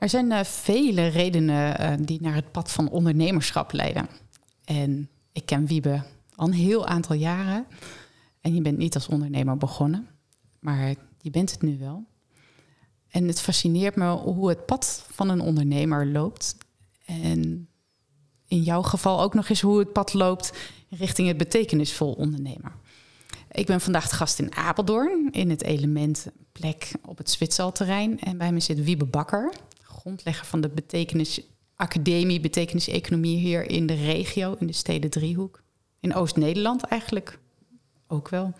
Er zijn uh, vele redenen uh, die naar het pad van ondernemerschap leiden. En ik ken Wiebe al een heel aantal jaren. En je bent niet als ondernemer begonnen, maar je bent het nu wel. En het fascineert me hoe het pad van een ondernemer loopt. En in jouw geval ook nog eens hoe het pad loopt richting het betekenisvol ondernemer. Ik ben vandaag de gast in Apeldoorn in het element plek op het Zwitserterrein. En bij me zit Wiebe Bakker, grondlegger van de betekenis academie, betekenis-economie hier in de regio, in de steden Driehoek. In Oost-Nederland eigenlijk ook wel.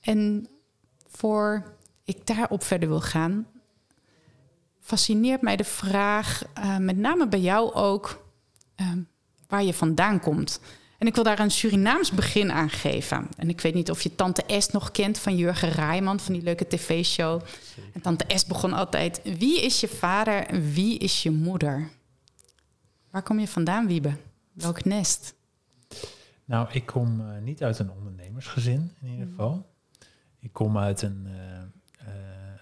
En voor ik daarop verder wil gaan, fascineert mij de vraag, uh, met name bij jou ook, uh, waar je vandaan komt. En ik wil daar een Surinaams begin aan geven. En ik weet niet of je Tante S nog kent van Jurgen Rijman, van die leuke tv-show. En Tante S begon altijd: Wie is je vader en wie is je moeder? Waar kom je vandaan, Wiebe? Welk nest? Nou, ik kom uh, niet uit een ondernemersgezin in ieder geval. Ik kom uit een. Uh,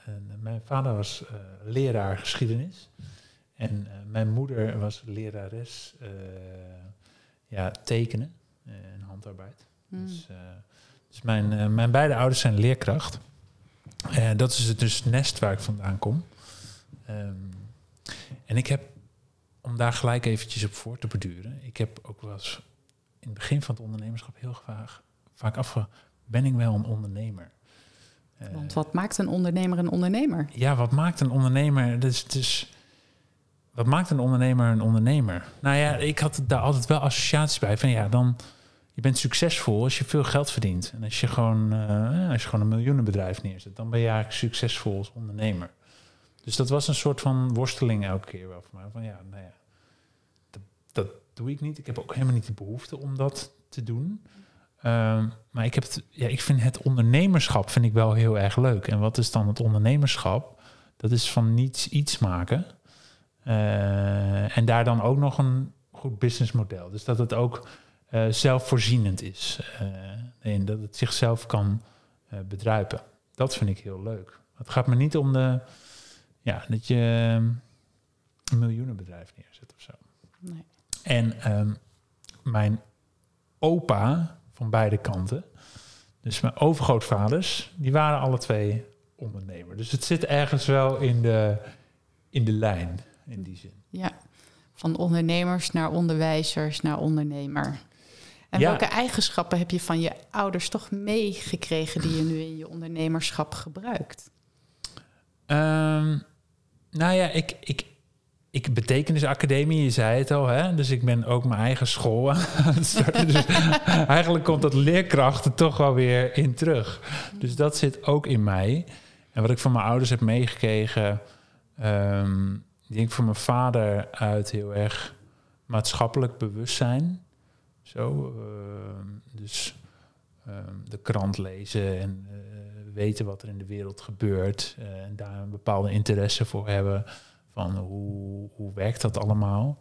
een mijn vader was leraar geschiedenis. En mijn moeder was lerares ja, tekenen en handarbeid. Hmm. Dus, dus mijn, mijn beide ouders zijn leerkracht. dat is het dus nest waar ik vandaan kom. Um, en ik heb om daar gelijk eventjes op voor te beduren. Ik heb ook wel eens in het begin van het ondernemerschap heel vaak, vaak afgevraagd, ben ik wel een ondernemer? Want wat maakt een ondernemer een ondernemer? Ja, wat maakt een ondernemer? Dus, dus wat maakt een ondernemer een ondernemer? Nou ja, ik had daar altijd wel associaties bij van ja, dan je bent succesvol als je veel geld verdient. En als je gewoon, uh, als je gewoon een miljoenenbedrijf neerzet, dan ben je eigenlijk succesvol als ondernemer. Dus dat was een soort van worsteling elke keer wel. Van ja, nou ja, dat, doe ik niet. Ik heb ook helemaal niet de behoefte om dat te doen. Um, maar ik, heb het, ja, ik vind het ondernemerschap vind ik wel heel erg leuk. En wat is dan het ondernemerschap? Dat is van niets iets maken. Uh, en daar dan ook nog een goed businessmodel. Dus dat het ook uh, zelfvoorzienend is. Uh, en dat het zichzelf kan bedruipen. Dat vind ik heel leuk. Het gaat me niet om de ja, dat je een miljoenenbedrijf neerzet of zo. Nee. En um, mijn opa van beide kanten, dus mijn overgrootvaders, die waren alle twee ondernemer. Dus het zit ergens wel in de, in de lijn, in die zin. Ja, van ondernemers naar onderwijzers naar ondernemer. En ja. welke eigenschappen heb je van je ouders toch meegekregen die je nu in je ondernemerschap gebruikt? Um, nou ja, ik, ik, ik betekenisacademie, je zei het al, hè? dus ik ben ook mijn eigen school aan het starten. dus eigenlijk komt dat leerkracht er toch wel weer in terug. Dus dat zit ook in mij. En wat ik van mijn ouders heb meegekregen, um, ik denk van mijn vader uit heel erg maatschappelijk bewustzijn. Zo, uh, dus um, de krant lezen en uh, weten wat er in de wereld gebeurt uh, en daar een bepaalde interesse voor hebben van hoe, hoe werkt dat allemaal.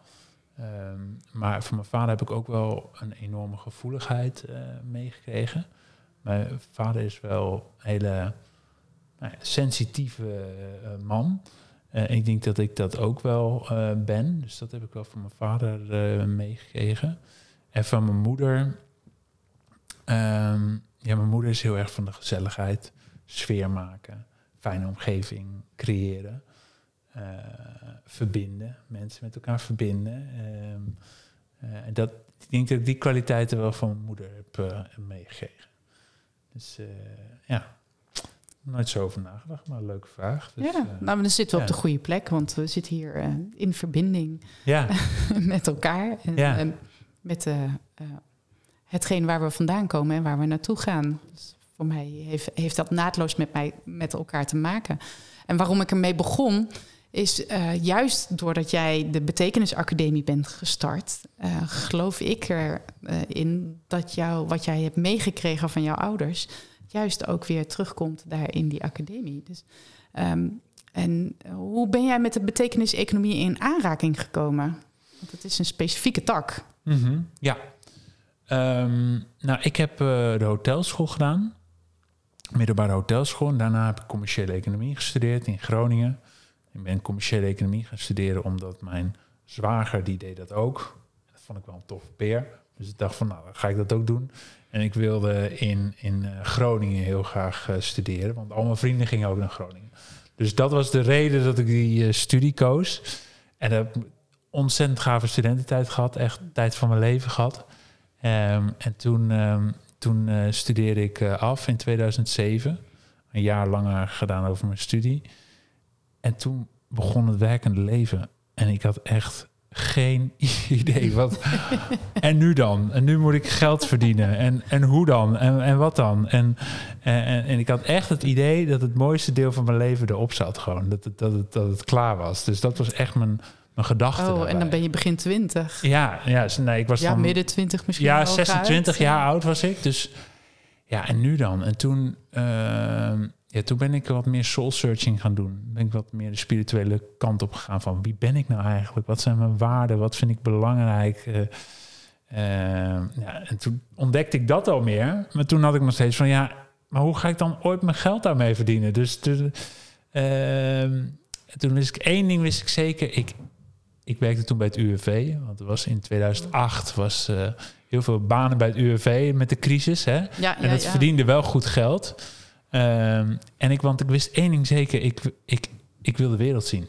Um, maar van mijn vader heb ik ook wel een enorme gevoeligheid uh, meegekregen. Mijn vader is wel een hele nou sensitieve uh, man. ik denk dat ik dat ook wel ben. Dus dat heb ik wel van mijn vader meegekregen. En van mijn moeder. Um, ja, mijn moeder is heel erg van de gezelligheid sfeer maken, fijne omgeving creëren, uh, verbinden, mensen met elkaar verbinden. Uh, en dat, ik denk dat ik die kwaliteiten wel van mijn moeder heb uh, meegekregen. Dus ja, nooit zo over nagedacht, maar een leuke vraag. Dus, ja, nou, dan zitten we ja. op de goede plek, want we zitten hier in verbinding ja. met elkaar en, ja. en met hetgeen waar we vandaan komen en waar we naartoe gaan. Dus voor mij heeft, heeft dat naadloos met, mij, met elkaar te maken. En waarom ik ermee begon, is juist doordat jij de Betekenisacademie bent gestart, geloof ik erin in dat jou, wat jij hebt meegekregen van jouw ouders, juist ook weer terugkomt daar in die academie. Dus, um, en hoe ben jij met de betekeniseconomie in aanraking gekomen? Want het is een specifieke tak. -hmm. Ja. Um, nou, ik heb de hotelschool gedaan middelbare hotelschool. Daarna heb ik commerciële economie gestudeerd in Groningen. Ik ben commerciële economie gaan studeren omdat mijn zwager, die deed dat ook. Dat vond ik wel een toffe peer. Dus ik dacht van, nou, ga ik dat ook doen. En ik wilde in, in eh, Groningen heel graag uh, studeren, want al mijn vrienden gingen ook naar Groningen. Dus dat was de reden dat ik die uh, studie koos. En heb ontzettend gave studententijd gehad, echt tijd van mijn leven gehad. Um, en toen um, toen studeerde ik af in 2007. Een jaar langer gedaan over mijn studie. En toen begon het werkende leven. En ik had echt geen idee wat. en nu dan? En nu moet ik geld verdienen. En, en hoe dan? En, en wat dan? En, en, en ik had echt het idee dat het mooiste deel van mijn leven erop zat. Gewoon dat het, dat het, dat het klaar was. Dus dat was echt mijn, mijn gedachte. Oh, daarbij. en dan ben je begin twintig. Ja, ja nee, ik was ja, dan, midden twintig misschien. Ja, wel 26 uit. jaar oud was ik. Dus ja, en nu dan? En toen, uh, ja, toen ben ik wat meer soul searching gaan doen. Ben ik wat meer de spirituele kant op gegaan van wie ben ik nou eigenlijk? Wat zijn mijn waarden? Wat vind ik belangrijk? Uh, uh, ja, en toen ontdekte ik dat al meer. Maar toen had ik nog steeds van ja, maar hoe ga ik dan ooit mijn geld daarmee verdienen? Dus toen, toen wist ik één ding wist ik zeker. Ik, ik werkte toen bij het UWV, want het was in 2008 was heel veel banen bij het UWV met de crisis. Hè? Ja, en dat verdiende wel goed geld. Um, en ik, want ik wist één ding zeker, ik, ik, ik wil de wereld zien.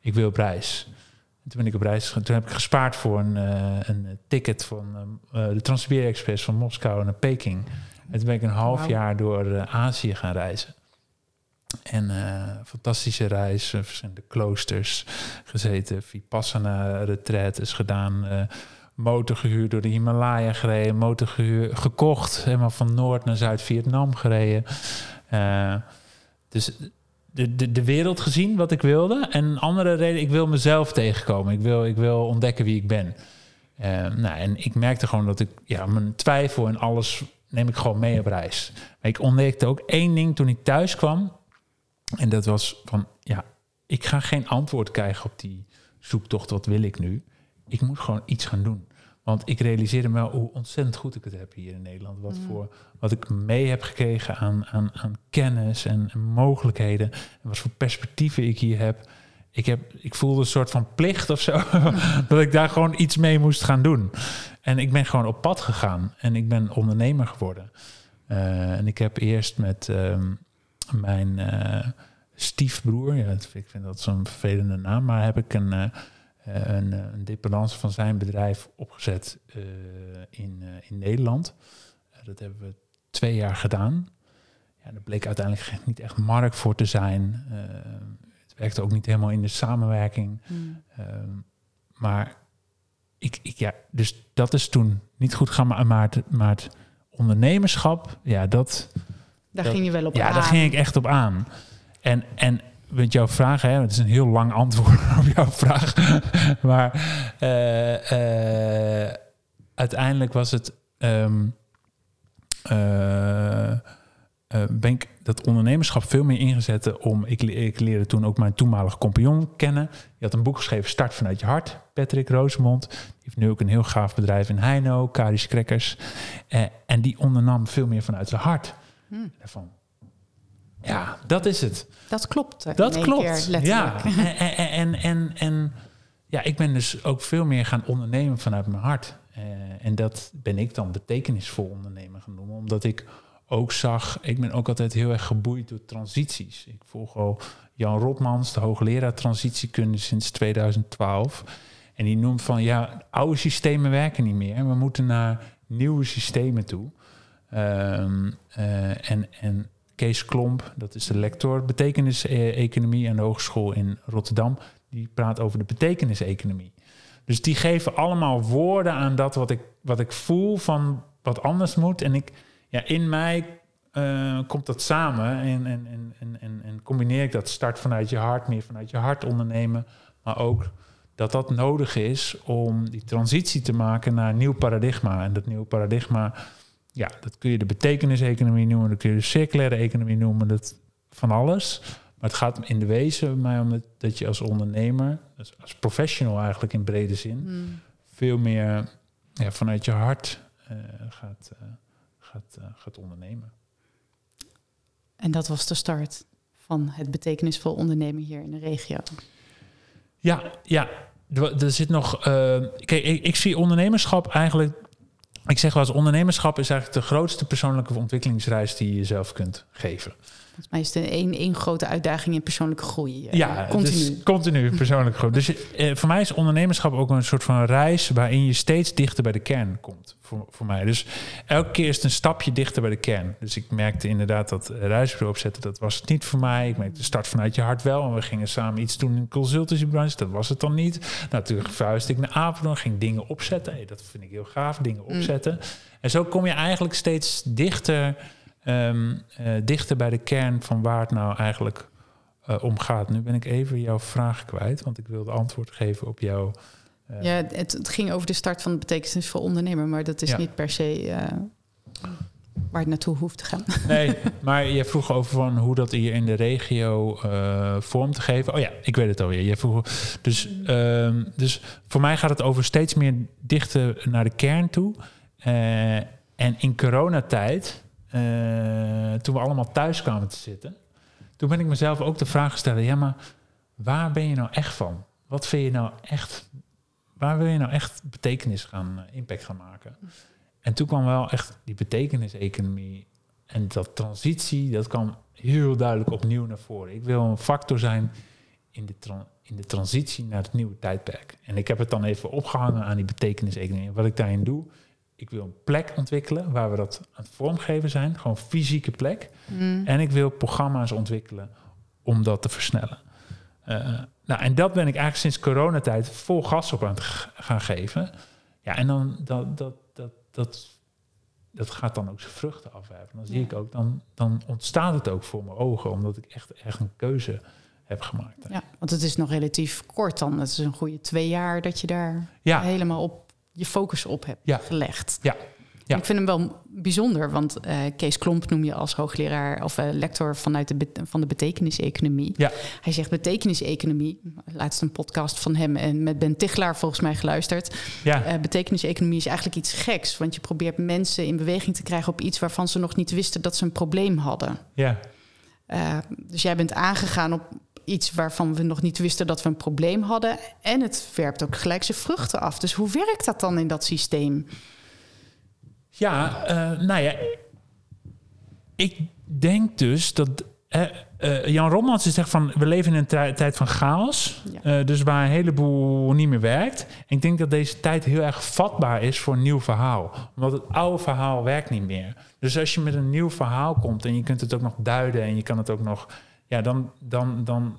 Ik wil op reis. En toen ben ik op reis Toen heb ik gespaard voor een, uh, een ticket van uh, de Transsiberië Express van Moskou naar Peking. En toen ben ik een half wow. jaar door Azië gaan reizen. En fantastische reis, verschillende kloosters gezeten, vipassana retreats gedaan, uh, motor gehuurd door de Himalaya gereden, motor gehuurd, gekocht, helemaal van Noord naar Zuid-Vietnam gereden. Uh, dus de, de, de wereld gezien wat ik wilde. En een andere reden, ik wil mezelf tegenkomen. Ik wil, ik wil ontdekken wie ik ben. Uh, nou, en ik merkte gewoon dat ik, ja, mijn twijfel en alles neem ik gewoon mee op reis. Ik ontdekte ook één ding toen ik thuis kwam. En dat was van, ja, ik ga geen antwoord krijgen op die zoektocht, wat wil ik nu? Ik moet gewoon iets gaan doen. Want ik realiseerde me wel hoe ontzettend goed ik het heb hier in Nederland. Wat, mm. voor, wat ik mee heb gekregen aan, aan, aan kennis en, en mogelijkheden. En wat voor perspectieven ik hier heb. Ik, heb, ik voelde een soort van plicht of zo. dat ik daar gewoon iets mee moest gaan doen. En ik ben gewoon op pad gegaan. En ik ben ondernemer geworden. Uh, en ik heb eerst met um, mijn uh, stiefbroer... Ja, ik vind dat zo'n vervelende naam. Maar heb ik een... Uh, een, een dependance van zijn bedrijf opgezet uh, in, in Nederland. Dat hebben we twee jaar gedaan. Ja, er bleek uiteindelijk niet echt markt voor te zijn. het werkte ook niet helemaal in de samenwerking. Mm. maar ik, ik, ja, dus dat is toen niet goed gaan. Maar, maar, het, maar het ondernemerschap, ja, dat... Daar dat, ging je wel op ja, aan. daar ging ik echt op aan. En, en met jouw vraag, hè, het is een heel lang antwoord op jouw vraag. maar uh, uh, uiteindelijk was het. Um, uh, ben ik dat ondernemerschap veel meer ingezet om. Ik, ik leerde toen ook mijn toenmalige compagnon kennen. Die had een boek geschreven, Start vanuit je hart. Patrick Rosemond. Die heeft nu ook een heel gaaf bedrijf in Heino, Karis Crackers. en die ondernam veel meer vanuit zijn hart. Hmm. Daarvan. Ja, dat is het. Dat klopt. Dat klopt. Keer, ja. En, en, en, ja, ik ben dus ook veel meer gaan ondernemen vanuit mijn hart. Uh, en dat ben ik dan betekenisvol ondernemen gaan noemen. Omdat ik ook zag, ik ben ook altijd heel erg geboeid door transities. Ik volg al Jan Rotmans, de hoogleraar transitiekunde sinds 2012. En die noemt van, ja, oude systemen werken niet meer. We moeten naar nieuwe systemen toe. Um, uh, en, en Kees Klomp, dat is de lector betekenis-economie aan de Hogeschool in Rotterdam. Die praat over de betekenis-economie. Dus die geven allemaal woorden aan dat wat ik, wat ik voel van wat anders moet. En ik, ja, in mij eh, komt dat samen en, en, en, en, en, combineer ik dat start vanuit je hart, meer vanuit je hart ondernemen, maar ook dat dat nodig is om die transitie te maken naar een nieuw paradigma. En dat nieuwe paradigma, ja, dat kun je de betekeniseconomie noemen, dat kun je de circulaire economie noemen, dat van alles. Maar het gaat in de wezen mij om dat, dat je als ondernemer, dus als professional eigenlijk in brede zin, Mm. veel meer ja, vanuit je hart eh, gaat, eh, gaat, eh, gaat ondernemen. En dat was de start van het betekenisvol ondernemen hier in de regio. Ja, ja. Er er zit nog. kijk, ik, ik zie ondernemerschap eigenlijk. Ik zeg wel eens: ondernemerschap is eigenlijk de grootste persoonlijke ontwikkelingsreis die je jezelf kunt geven. Volgens mij is het een, één grote uitdaging in persoonlijke groei. eh, Ja, continu. Dus continu persoonlijk groei. Dus eh, voor mij is ondernemerschap ook een soort van reis waarin je steeds dichter bij de kern komt. Voor, voor mij. Dus elke keer is het een stapje dichter bij de kern. Dus ik merkte inderdaad dat reisbureau opzetten, dat was het niet voor mij. Ik merkte de start vanuit je hart wel. En we gingen samen iets doen in de consultancybranche. Dat was het dan niet. Nou, toen verhuisde ik naar Apeldoorn, ging dingen opzetten. Hey, dat vind ik heel gaaf, dingen opzetten. En zo kom je eigenlijk steeds dichter, eh, dichter bij de kern van waar het nou eigenlijk eh, om gaat. Nu ben ik even jouw vraag kwijt, want ik wilde antwoord geven op jouw. eh, Ja, het, het ging over de start van het betekenisvol ondernemen, maar dat is Ja. niet per se waar het naartoe hoeft te gaan. Nee, maar je vroeg over van hoe dat hier in de regio vorm te geven. Oh ja, ik weet het alweer. Je vroeg, dus, ehm, dus voor mij gaat het over steeds meer dichter naar de kern toe. En in coronatijd, toen we allemaal thuis kwamen te zitten, toen ben ik mezelf ook de vraag gesteld: ja, maar waar ben je nou echt van? Wat vind je nou echt? Waar wil je nou echt betekenis gaan, eh, impact gaan maken? En toen kwam wel echt die betekeniseconomie en dat transitie, dat kwam heel duidelijk opnieuw naar voren. Ik wil een factor zijn in de, in de transitie naar het nieuwe tijdperk. En ik heb het dan even opgehangen aan die betekeniseconomie. En wat ik daarin doe, ik wil een plek ontwikkelen waar we dat aan het vormgeven zijn. Gewoon fysieke plek. En ik wil programma's ontwikkelen om dat te versnellen. Eh, nou, en dat ben ik eigenlijk sinds coronatijd vol gas op aan het gaan geven. Ja, en dan dat, dat, dat, dat, dat gaat dan ook zijn vruchten afwerpen. Dan zie ik ook, dan, dan ontstaat het ook voor mijn ogen, omdat ik echt, echt een keuze heb gemaakt. Ja, want het is nog relatief kort dan. Het is een goede twee jaar dat je daar Ja. helemaal op je focus op hebt Ja. gelegd. Ja. Ja. Ik vind hem wel bijzonder, want eh, Kees Klomp noem je als hoogleraar of eh, lector vanuit de, van de betekeniseconomie. Ja. Hij zegt betekeniseconomie, laatst een podcast van hem en met Ben Tichelaar volgens mij geluisterd. Ja, Eh betekeniseconomie is eigenlijk iets geks, want je probeert mensen in beweging te krijgen op iets waarvan ze nog niet wisten dat ze een probleem hadden. ja. Uh, dus jij bent aangegaan op iets waarvan we nog niet wisten dat we een probleem hadden. En het werpt ook gelijk zijn vruchten af. Dus hoe werkt dat dan in dat systeem? Ja, eh, nou ja, ik denk dus dat eh, eh, Jan Romans zegt van we leven in een tij- tijd van chaos, Ja. eh, dus waar een heleboel niet meer werkt. En ik denk dat deze tijd heel erg vatbaar is voor een nieuw verhaal, omdat het oude verhaal werkt niet meer. Dus als je met een nieuw verhaal komt en je kunt het ook nog duiden en je kan het ook nog, ja, dan, dan, dan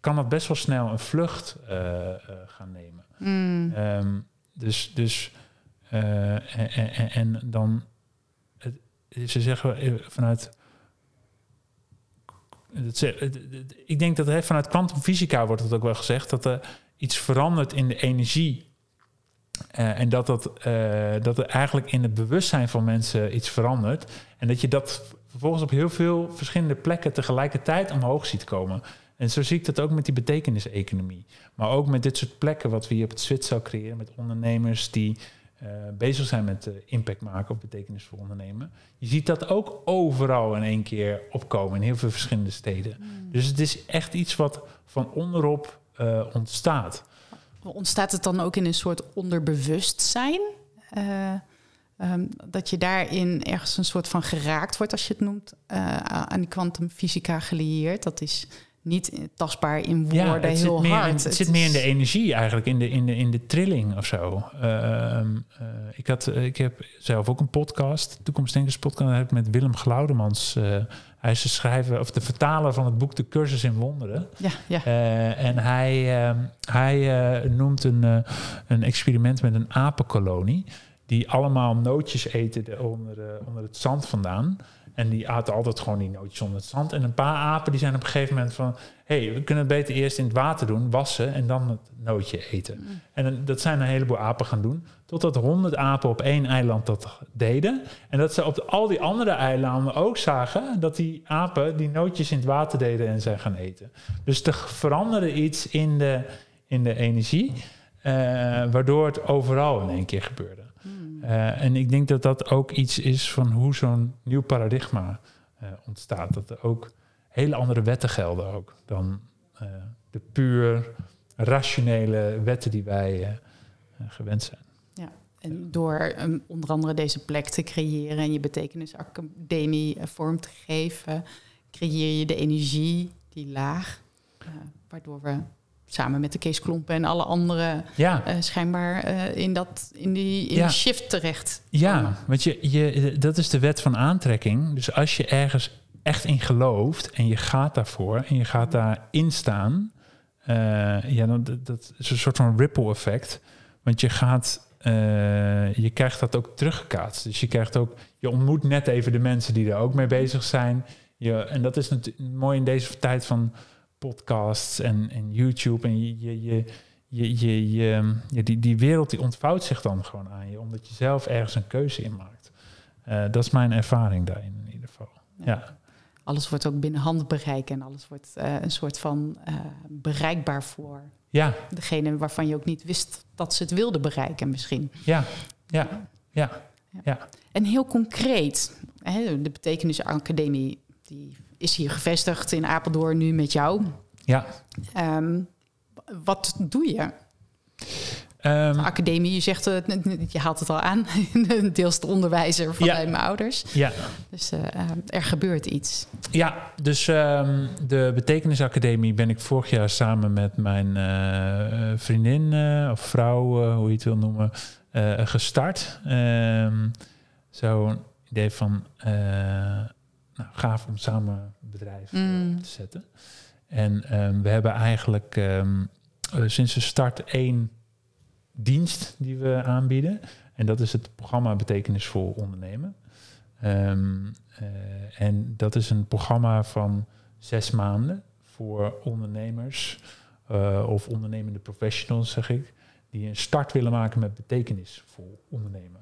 kan dat best wel snel een vlucht eh, eh, gaan nemen. Ehm, dus dus eh, en, en, en dan, het, ze zeggen vanuit, het het- het- ik denk dat hè, vanuit kwantumfysica wordt het ook wel gezegd dat er iets verandert in de energie. En dat, dat, dat er eigenlijk in het bewustzijn van mensen iets verandert. En dat je dat vervolgens op heel veel verschillende plekken tegelijkertijd omhoog ziet komen. En zo zie ik dat ook met die betekeniseconomie. Maar ook met dit soort plekken wat we hier op het Zwitser creëren. Met ondernemers die eh, bezig zijn met eh, impact maken of betekenisvol ondernemen. Je ziet dat ook overal in één keer opkomen in heel veel verschillende steden. Dus het is echt iets wat van onderop eh, ontstaat. Ontstaat het dan ook in een soort onderbewustzijn? Eh, ehm, dat je daarin ergens een soort van geraakt wordt, als je het noemt, eh, aan die kwantumfysica gelieerd. Dat is niet tastbaar in woorden, het heel zit hard. Het Het zit meer in de energie eigenlijk, in de, in de, in de trilling of zo. Ehm, eh, ik, had, eh, ik heb zelf ook een podcast, Toekomstdenkers podcast, heb ik met Willem Glaudemans. hij is de schrijver, of de vertaler van het boek De Cursus in Wonderen. Ja, ja. En hij, ehm, hij noemt een, een experiment met een apenkolonie. Die allemaal nootjes eten de- onder, eh, onder het zand vandaan. En die aten altijd gewoon die nootjes onder het zand. En een paar apen die zijn op een gegeven moment van... hé, hey, we kunnen het beter eerst in het water doen, wassen... en dan het nootje eten. Mm. En dan- dat zijn een heleboel apen gaan doen. Totdat honderd apen op één eiland dat deden. En dat ze op de- al die andere eilanden ook zagen... dat die apen die nootjes in het water deden en zijn gaan eten. Dus er veranderde iets in de, in de energie... eh, waardoor het overal in één keer gebeurde. Eh, en ik denk dat dat ook iets is van hoe zo'n nieuw paradigma eh, ontstaat. Dat er ook hele andere wetten gelden ook dan eh, de puur rationele wetten die wij gewend zijn. En door um, onder andere deze plek te creëren en je betekenisacademie vorm te geven, creëer je de energie, die laag, waardoor we samen met de Kees Klompen en alle anderen Ja, eh, schijnbaar eh, in, dat, in die, in Ja. die shift terecht. ja want je, je, dat is de wet van aantrekking. Dus als je ergens echt in gelooft en je gaat daarvoor en je gaat daarin staan, eh, ja, dan dat, dat is een soort van ripple effect. Want je gaat, je krijgt dat ook teruggekaatst. Dus je krijgt ook, je ontmoet net even de mensen die er ook mee bezig zijn. Je, en dat is natuurlijk mooi in deze tijd van podcasts en, en YouTube. En je, je, je, je, je, je- ja, die, die wereld die ontvouwt zich dan gewoon aan je, omdat je zelf ergens een keuze in maakt. Eh, dat is mijn ervaring daarin in ieder geval. Ja, Alles wordt ook binnen handbereik en alles wordt eh, een soort van eh, bereikbaar voor ja, degene waarvan je ook niet wist dat ze het wilden bereiken misschien. ja, ja, ja, ja. En heel concreet, hè, de Betekenisacademie die is hier gevestigd in Apeldoorn nu met jou. ja. Ehm, wat doe je? Ehm, Academie, je zegt, eh, je haalt het al aan, deels de onderwijzer van Ja. mijn ouders. ja, Dus eh, eh, er gebeurt iets. Ja, dus ehm, de Betekenisacademie ben ik vorig jaar samen met mijn eh, vriendin of vrouw, hoe je het wil noemen, gestart. Ehm, Zo'n idee van nou, gaaf om samen een bedrijf eh, Mm. te zetten. En ehm, we hebben eigenlijk ehm, eh, sinds de start één dienst die we aanbieden. En dat is het programma Betekenisvol Ondernemen. Ehm, eh, en dat is een programma van zes maanden voor ondernemers of ondernemende professionals, zeg ik, die een start willen maken met betekenisvol ondernemen.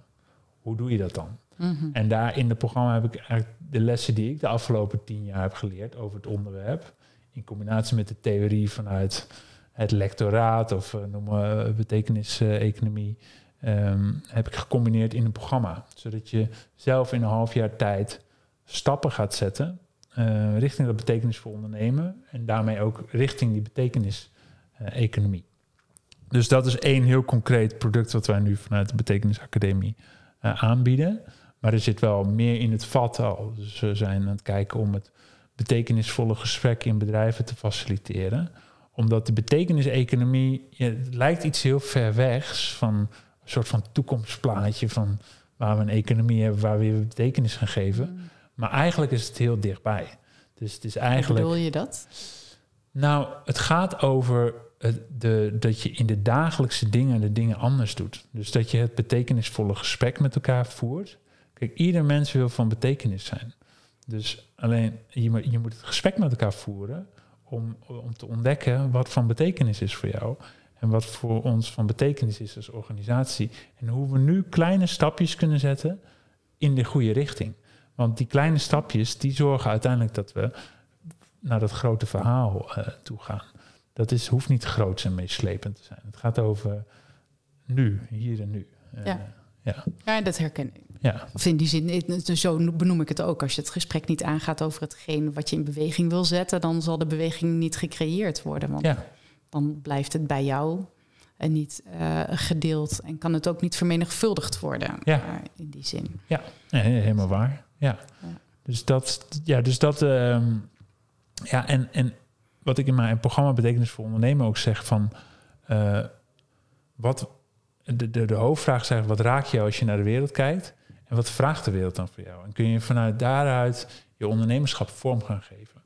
Hoe doe je dat dan? Mhm. En daar in het programma heb ik eigenlijk de lessen die ik de afgelopen tien jaar heb geleerd over het onderwerp, in combinatie met de theorie vanuit het lectoraat of eh, noem maar betekenis-economie, ehm, heb ik gecombineerd in een programma. Zodat je zelf in een half jaar tijd stappen gaat zetten eh, richting dat betekenisvol ondernemen en daarmee ook richting die betekenis-economie. dus dat is één heel concreet product wat wij nu vanuit de Betekenisacademie eh, aanbieden. Maar er zit wel meer in het vat al. Dus we zijn aan het kijken om het betekenisvolle gesprek in bedrijven te faciliteren. Omdat de betekeniseconomie, het lijkt iets heel ver wegs van een soort van toekomstplaatje van waar we een economie hebben waar we weer betekenis gaan geven. Mm. Maar eigenlijk is het heel dichtbij. Dus het is Hoe eigenlijk. bedoel je dat? Nou, het gaat over het, de, dat je in de dagelijkse dingen de dingen anders doet. Dus dat je het betekenisvolle gesprek met elkaar voert. Kijk, ieder mens wil van betekenis zijn. Dus alleen je, moet- je moet het gesprek met elkaar voeren om, om te ontdekken wat van betekenis is voor jou. En wat voor ons van betekenis is als organisatie. En hoe we nu kleine stapjes kunnen zetten in de goede richting. Want die kleine stapjes, die zorgen uiteindelijk dat we naar dat grote verhaal eh, toe gaan. Dat is, hoeft niet groots en meeslepend te zijn. Het gaat over nu, hier en nu. Eh, Ja. ja. Ja, dat herken ik. Ja, Of in die zin, zo benoem ik het ook. Als je het gesprek niet aangaat over hetgeen wat je in beweging wil zetten, dan zal de beweging niet gecreëerd worden. Want ja, dan blijft het bij jou en niet eh, gedeeld. En kan het ook niet vermenigvuldigd worden Ja. eh, in die zin. nee, helemaal waar. Ja. Ja. Dus dat, ja, dus dat, ehm, ja, en, en wat ik in mijn programma Betekenisvol Ondernemen ook zeg van, eh, wat, de, de, de hoofdvraag is eigenlijk, wat raak je als je naar de wereld kijkt? En wat vraagt de wereld dan voor jou? En kun je vanuit daaruit je ondernemerschap vorm gaan geven?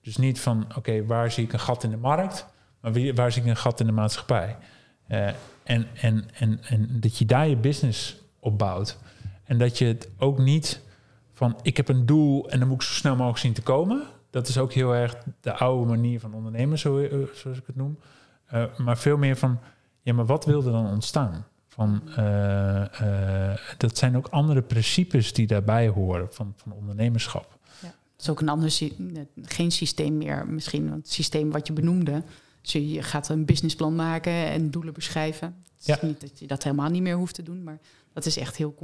Dus niet van, oké, waar zie ik een gat in de markt? Maar waar zie ik een gat in de maatschappij? Eh, en, en, en, en dat je daar je business op bouwt. En dat je het ook niet van ik heb een doel en dan moet ik zo snel mogelijk zien te komen. Dat is ook heel erg de oude manier van ondernemen, eh, zoals ik het noem. Uh, maar veel meer van, ja, maar wat wil er dan ontstaan? Van, uh, uh, dat zijn ook andere principes die daarbij horen van, van ondernemerschap. Ja, het is ook een ander, geen systeem meer misschien. Want het systeem wat je benoemde, dus je gaat een businessplan maken en doelen beschrijven. Het is niet dat je dat helemaal niet meer hoeft te doen, maar dat is echt heel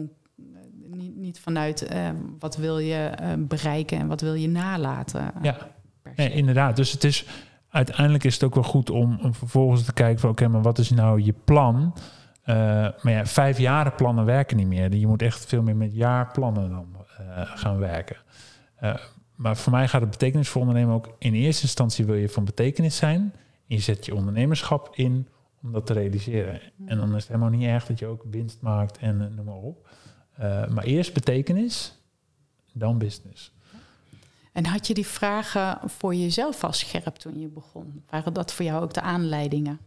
niet, niet vanuit uh, wat wil je bereiken en wat wil je nalaten. Ja, nee, inderdaad. Dus het is uiteindelijk is het ook wel goed om, om vervolgens te kijken van oké, maar wat is nou je plan? Uh, maar ja, vijf jaren plannen werken niet meer. Je moet echt veel meer met jaarplannen dan gaan werken. maar voor mij gaat het betekenis voor ondernemen ook in eerste instantie wil je van betekenis zijn. Je zet je ondernemerschap in om dat te realiseren. En dan is het helemaal niet erg dat je ook winst maakt en noem maar op. Maar eerst betekenis, dan business. En had je die vragen voor jezelf al scherp toen je begon? Waren dat voor jou ook de aanleidingen?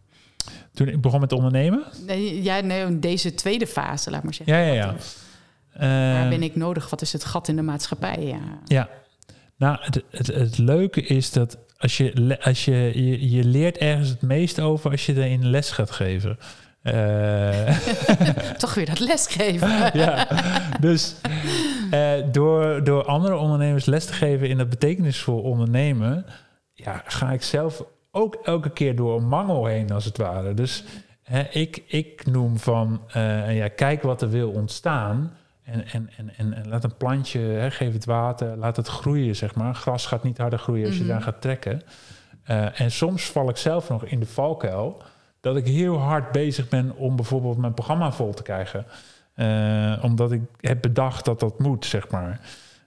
Toen ik begon met ondernemen? Nee, ja, nee, deze tweede fase, laat maar zeggen. Ja, ja, ja. Waar ben ik nodig? Wat is het gat in de maatschappij? Ja, ja. nou, het, het, het leuke is dat als je, als je, je, je leert ergens het meest over als je er in les gaat geven. Uh, Toch weer dat lesgeven. ja, dus uh, door, door andere ondernemers les te geven in dat betekenisvol ondernemen, ja, ga ik zelf ook elke keer door een mangel heen, als het ware. Dus hè, ik, ik noem van, uh, ja, kijk wat er wil ontstaan. En, en, en, en, en laat een plantje, hè, geef het water, laat het groeien, zeg maar. Gras gaat niet harder groeien als je mm -hmm. daar gaat trekken. en soms val ik zelf nog in de valkuil dat ik heel hard bezig ben om bijvoorbeeld mijn programma vol te krijgen. Uh, omdat ik heb bedacht dat dat moet, zeg maar.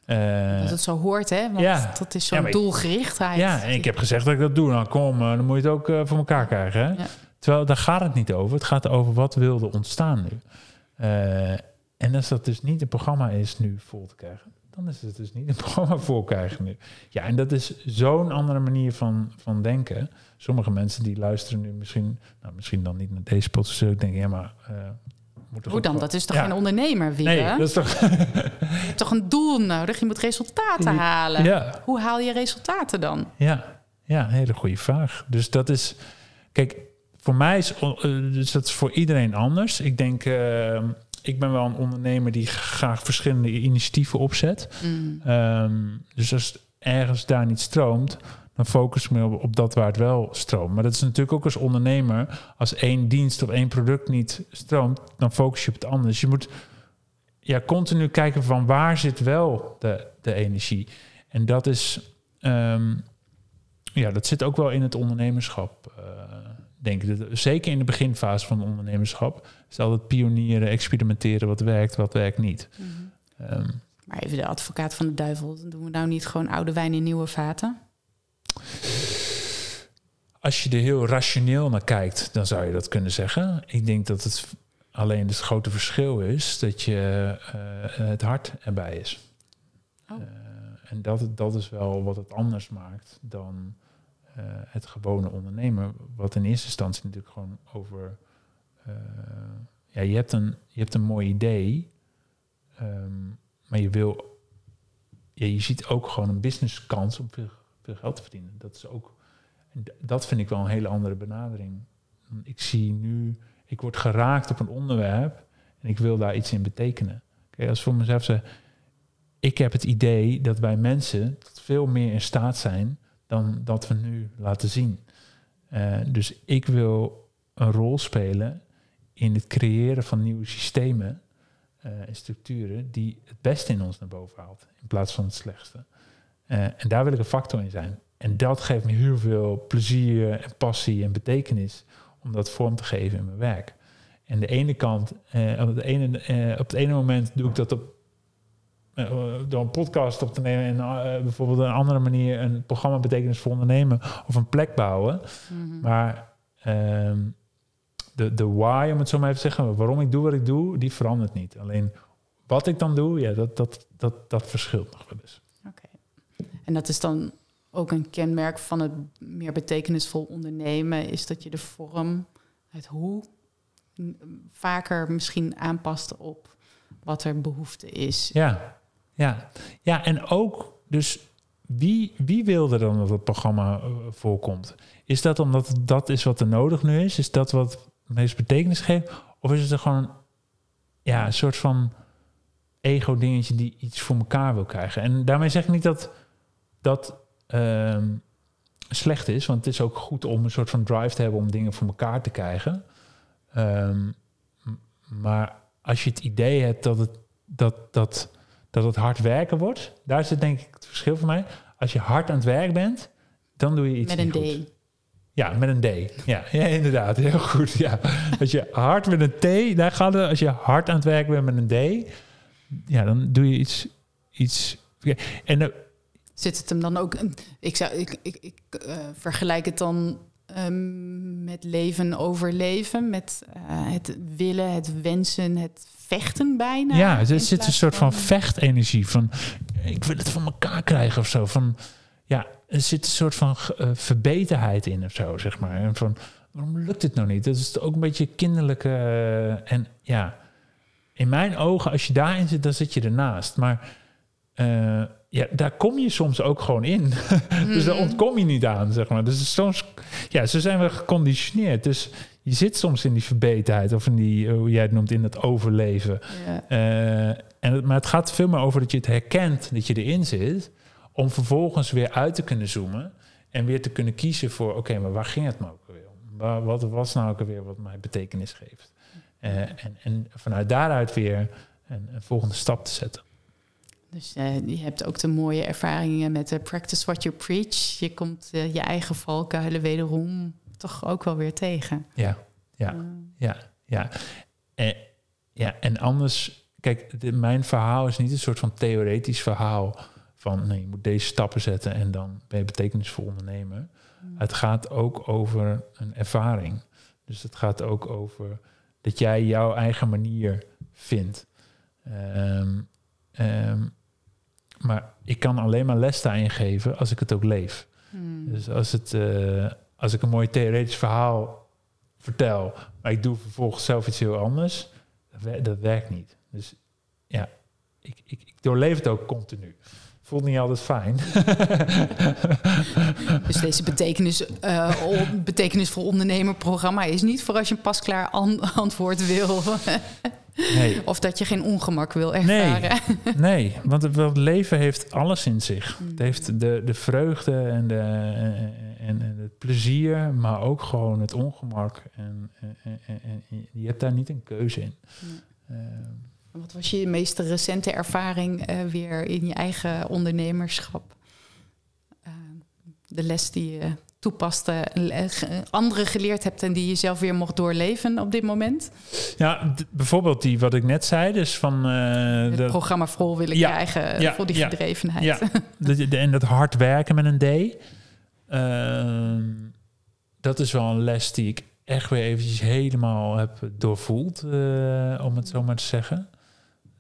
Uh, dat het zo hoort, hè? Want ja. dat is zo'n ja, doelgerichtheid. Ja, en ik heb gezegd dat ik dat doe. Nou, kom, uh, dan moet je het ook uh, voor elkaar krijgen. Hè? Ja. Terwijl daar gaat het niet over. Het gaat over wat wilde ontstaan nu. en als dat dus niet een programma is nu vol te krijgen, dan is het dus niet een programma voor krijgen nu. Ja, en dat is zo'n andere manier van, van denken. Sommige mensen die luisteren nu misschien, nou misschien dan niet naar deze podcast, ik denk ja, maar. Hoe dan? Dat is toch ja. geen ondernemer, wie? Nee, dat is toch... je hebt toch een doel nodig? Je moet resultaten halen. Ja. Hoe haal je resultaten dan? Ja, ja, een hele goede vraag. Dus dat is, kijk, voor mij is, dus dat is voor iedereen anders. Ik denk, uh, ik ben wel een ondernemer die graag verschillende initiatieven opzet. Mm. Um, dus als ergens daar niet stroomt, dan focus ik me op, op, dat waar het wel stroomt. Maar dat is natuurlijk ook als ondernemer, als één dienst of één product niet stroomt, dan focus je op het andere. Dus je moet ja, continu kijken van waar zit wel de, de energie. En dat is, um, ja, dat zit ook wel in het ondernemerschap. Uh, denk ik. Zeker in de beginfase van ondernemerschap is altijd pionieren, experimenteren, wat werkt, wat werkt niet. Mm -hmm. um, maar even de advocaat van de duivel, doen we nou niet gewoon oude wijn in nieuwe vaten? Als je er heel rationeel naar kijkt, dan zou je dat kunnen zeggen. Ik denk dat het alleen het grote verschil is dat je uh, het hart erbij is. Oh. Uh, en dat, dat is wel wat het anders maakt dan uh, het gewone ondernemen. Wat in eerste instantie natuurlijk gewoon over. Ja, je hebt een, je hebt een mooi idee, um, maar je wil. Ja, je ziet ook gewoon een businesskans om veel, geld te verdienen. Dat is ook. Dat vind ik wel een hele andere benadering. Ik zie nu, ik word geraakt op een onderwerp en ik wil daar iets in betekenen. Kijk, als voor mezelf zeg, ik heb het idee dat wij mensen veel meer in staat zijn dan dat we nu laten zien. Uh, dus ik wil een rol spelen in het creëren van nieuwe systemen uh, en structuren die het beste in ons naar boven haalt, in plaats van het slechtste. Uh, en daar wil ik een factor in zijn. En dat geeft me heel veel plezier en passie en betekenis om dat vorm te geven in mijn werk. En de ene kant, op, het ene, op het ene moment doe ik dat op door een podcast op te nemen en bijvoorbeeld een andere manier een programma betekenisvol ondernemen of een plek bouwen. Mm -hmm. Maar um, de, de why, om het zo maar even te zeggen, waarom ik doe wat ik doe, die verandert niet. Alleen wat ik dan doe, ja, dat, dat, dat, dat verschilt nog wel eens. En dat is dan ook een kenmerk van het meer betekenisvol ondernemen, is dat je de vorm, het hoe, vaker misschien aanpast op wat er behoefte is. Ja, Ja, ja en ook dus wie, wie wilde dan dat het programma uh, voorkomt? Is dat omdat dat is wat er nodig nu is? Is dat wat het meest betekenis geeft? Of is het er gewoon ja, een soort van ego-dingetje die iets voor elkaar wil krijgen? En daarmee zeg ik niet dat dat uh, slecht is, want het is ook goed om een soort van drive te hebben om dingen voor elkaar te krijgen. Um, maar als je het idee hebt dat het, dat, dat, dat het hard werken wordt, daar zit denk ik het verschil voor mij. Als je hard aan het werk bent, dan doe je iets Met een D. goed. Ja, met een D. Ja, ja, inderdaad. Heel goed. Ja. Als je hard met een T, daar gaat het. Als je hard aan het werk bent met een D, ja, dan doe je iets. iets en uh, Zit het hem dan ook... Ik, zou, ik, ik, ik uh, vergelijk het dan um, met leven overleven, met uh, het willen, het wensen, het vechten bijna. Ja, er zit een soort van, van vechtenergie van ik wil het van elkaar krijgen of zo. Van ja, er zit een soort van uh, verbeterheid in of zo, zeg maar. En van waarom lukt het nou niet? Dat is ook een beetje kinderlijke uh, en ja, in mijn ogen, als je daarin zit, dan zit je ernaast. Maar ja, daar kom je soms ook gewoon in. dus daar ontkom je niet aan, zeg maar. Dus soms, ja, zo zijn we geconditioneerd. Dus je zit soms in die verbeterheid of in die, hoe jij het noemt, in het overleven. Uh, en het, maar het gaat veel meer over dat je het herkent dat je erin zit, om vervolgens weer uit te kunnen zoomen en weer te kunnen kiezen voor, oké, okay, maar waar ging het me ook weer om? Waar, wat was nou ook alweer wat mij betekenis geeft? Uh, en, en vanuit daaruit weer een, een volgende stap te zetten. Dus uh, je hebt ook de mooie ervaringen met de practice what you preach. Je komt uh, je eigen valkuilen wederom toch ook wel weer tegen. Ja, ja, uh. ja, ja. En, ja, en anders, kijk, de, mijn verhaal is niet een soort van theoretisch verhaal van nee, je moet deze stappen zetten en dan ben je betekenisvol ondernemer. Mm. Het gaat ook over een ervaring. Dus het gaat ook over dat jij jouw eigen manier vindt. Um, um, maar ik kan alleen maar les daarin geven als ik het ook leef. Hmm. Dus als, het, uh, als ik een mooi theoretisch verhaal vertel, maar ik doe vervolgens zelf iets heel anders, dat, dat werkt niet. Dus ja, ik, ik, ik, doorleef het ook continu. Voelt niet altijd fijn. dus deze betekenis, uh, betekenisvol ondernemerprogramma is niet voor als je een pasklaar an antwoord wil. Nee. Of dat je geen ongemak wil ervaren. Nee, nee want het, leven heeft alles in zich. Het heeft de, de vreugde en, de, en, en het plezier, maar ook gewoon het ongemak. En, en, en je hebt daar niet een keuze in. Uh, Wat was je meest recente ervaring uh, weer in je eigen ondernemerschap? Uh, de les die je toepast, andere geleerd hebt en die je zelf weer mocht doorleven op dit moment? Ja, bijvoorbeeld die wat ik net zei, dus van uh, het programma vol willen ja, krijgen ja, voor die ja, gedrevenheid. Ja, de, de, en dat hard werken met een D. Uh, dat is wel een les die ik echt weer eventjes helemaal heb doorvoeld, uh, om het zo maar te zeggen.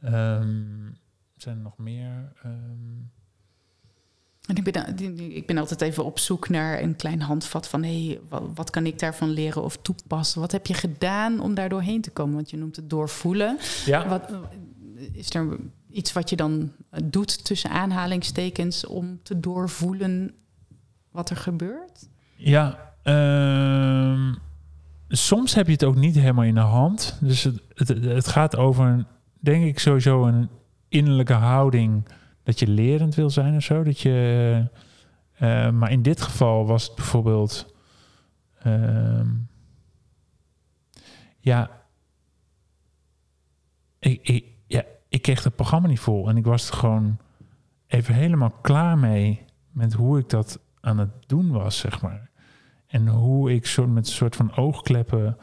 Um, zijn er nog meer? Um, en ik ben, ik ben altijd even op zoek naar een klein handvat van hé, hey, wat, wat, kan ik daarvan leren of toepassen? Wat heb je gedaan om daar doorheen te komen? Want je noemt het doorvoelen. Ja. Wat, is er iets wat je dan doet tussen aanhalingstekens om te doorvoelen wat er gebeurt? Ja, um, soms heb je het ook niet helemaal in de hand. Dus het, het, het gaat over, denk ik, sowieso een innerlijke houding dat je lerend wil zijn of zo. Dat je, uh, maar in dit geval was het bijvoorbeeld. Uh, ja, ik, ik, ja, ik kreeg het programma niet vol en ik was er gewoon even helemaal klaar mee met hoe ik dat aan het doen was, zeg maar. En hoe ik soort met een soort van oogkleppen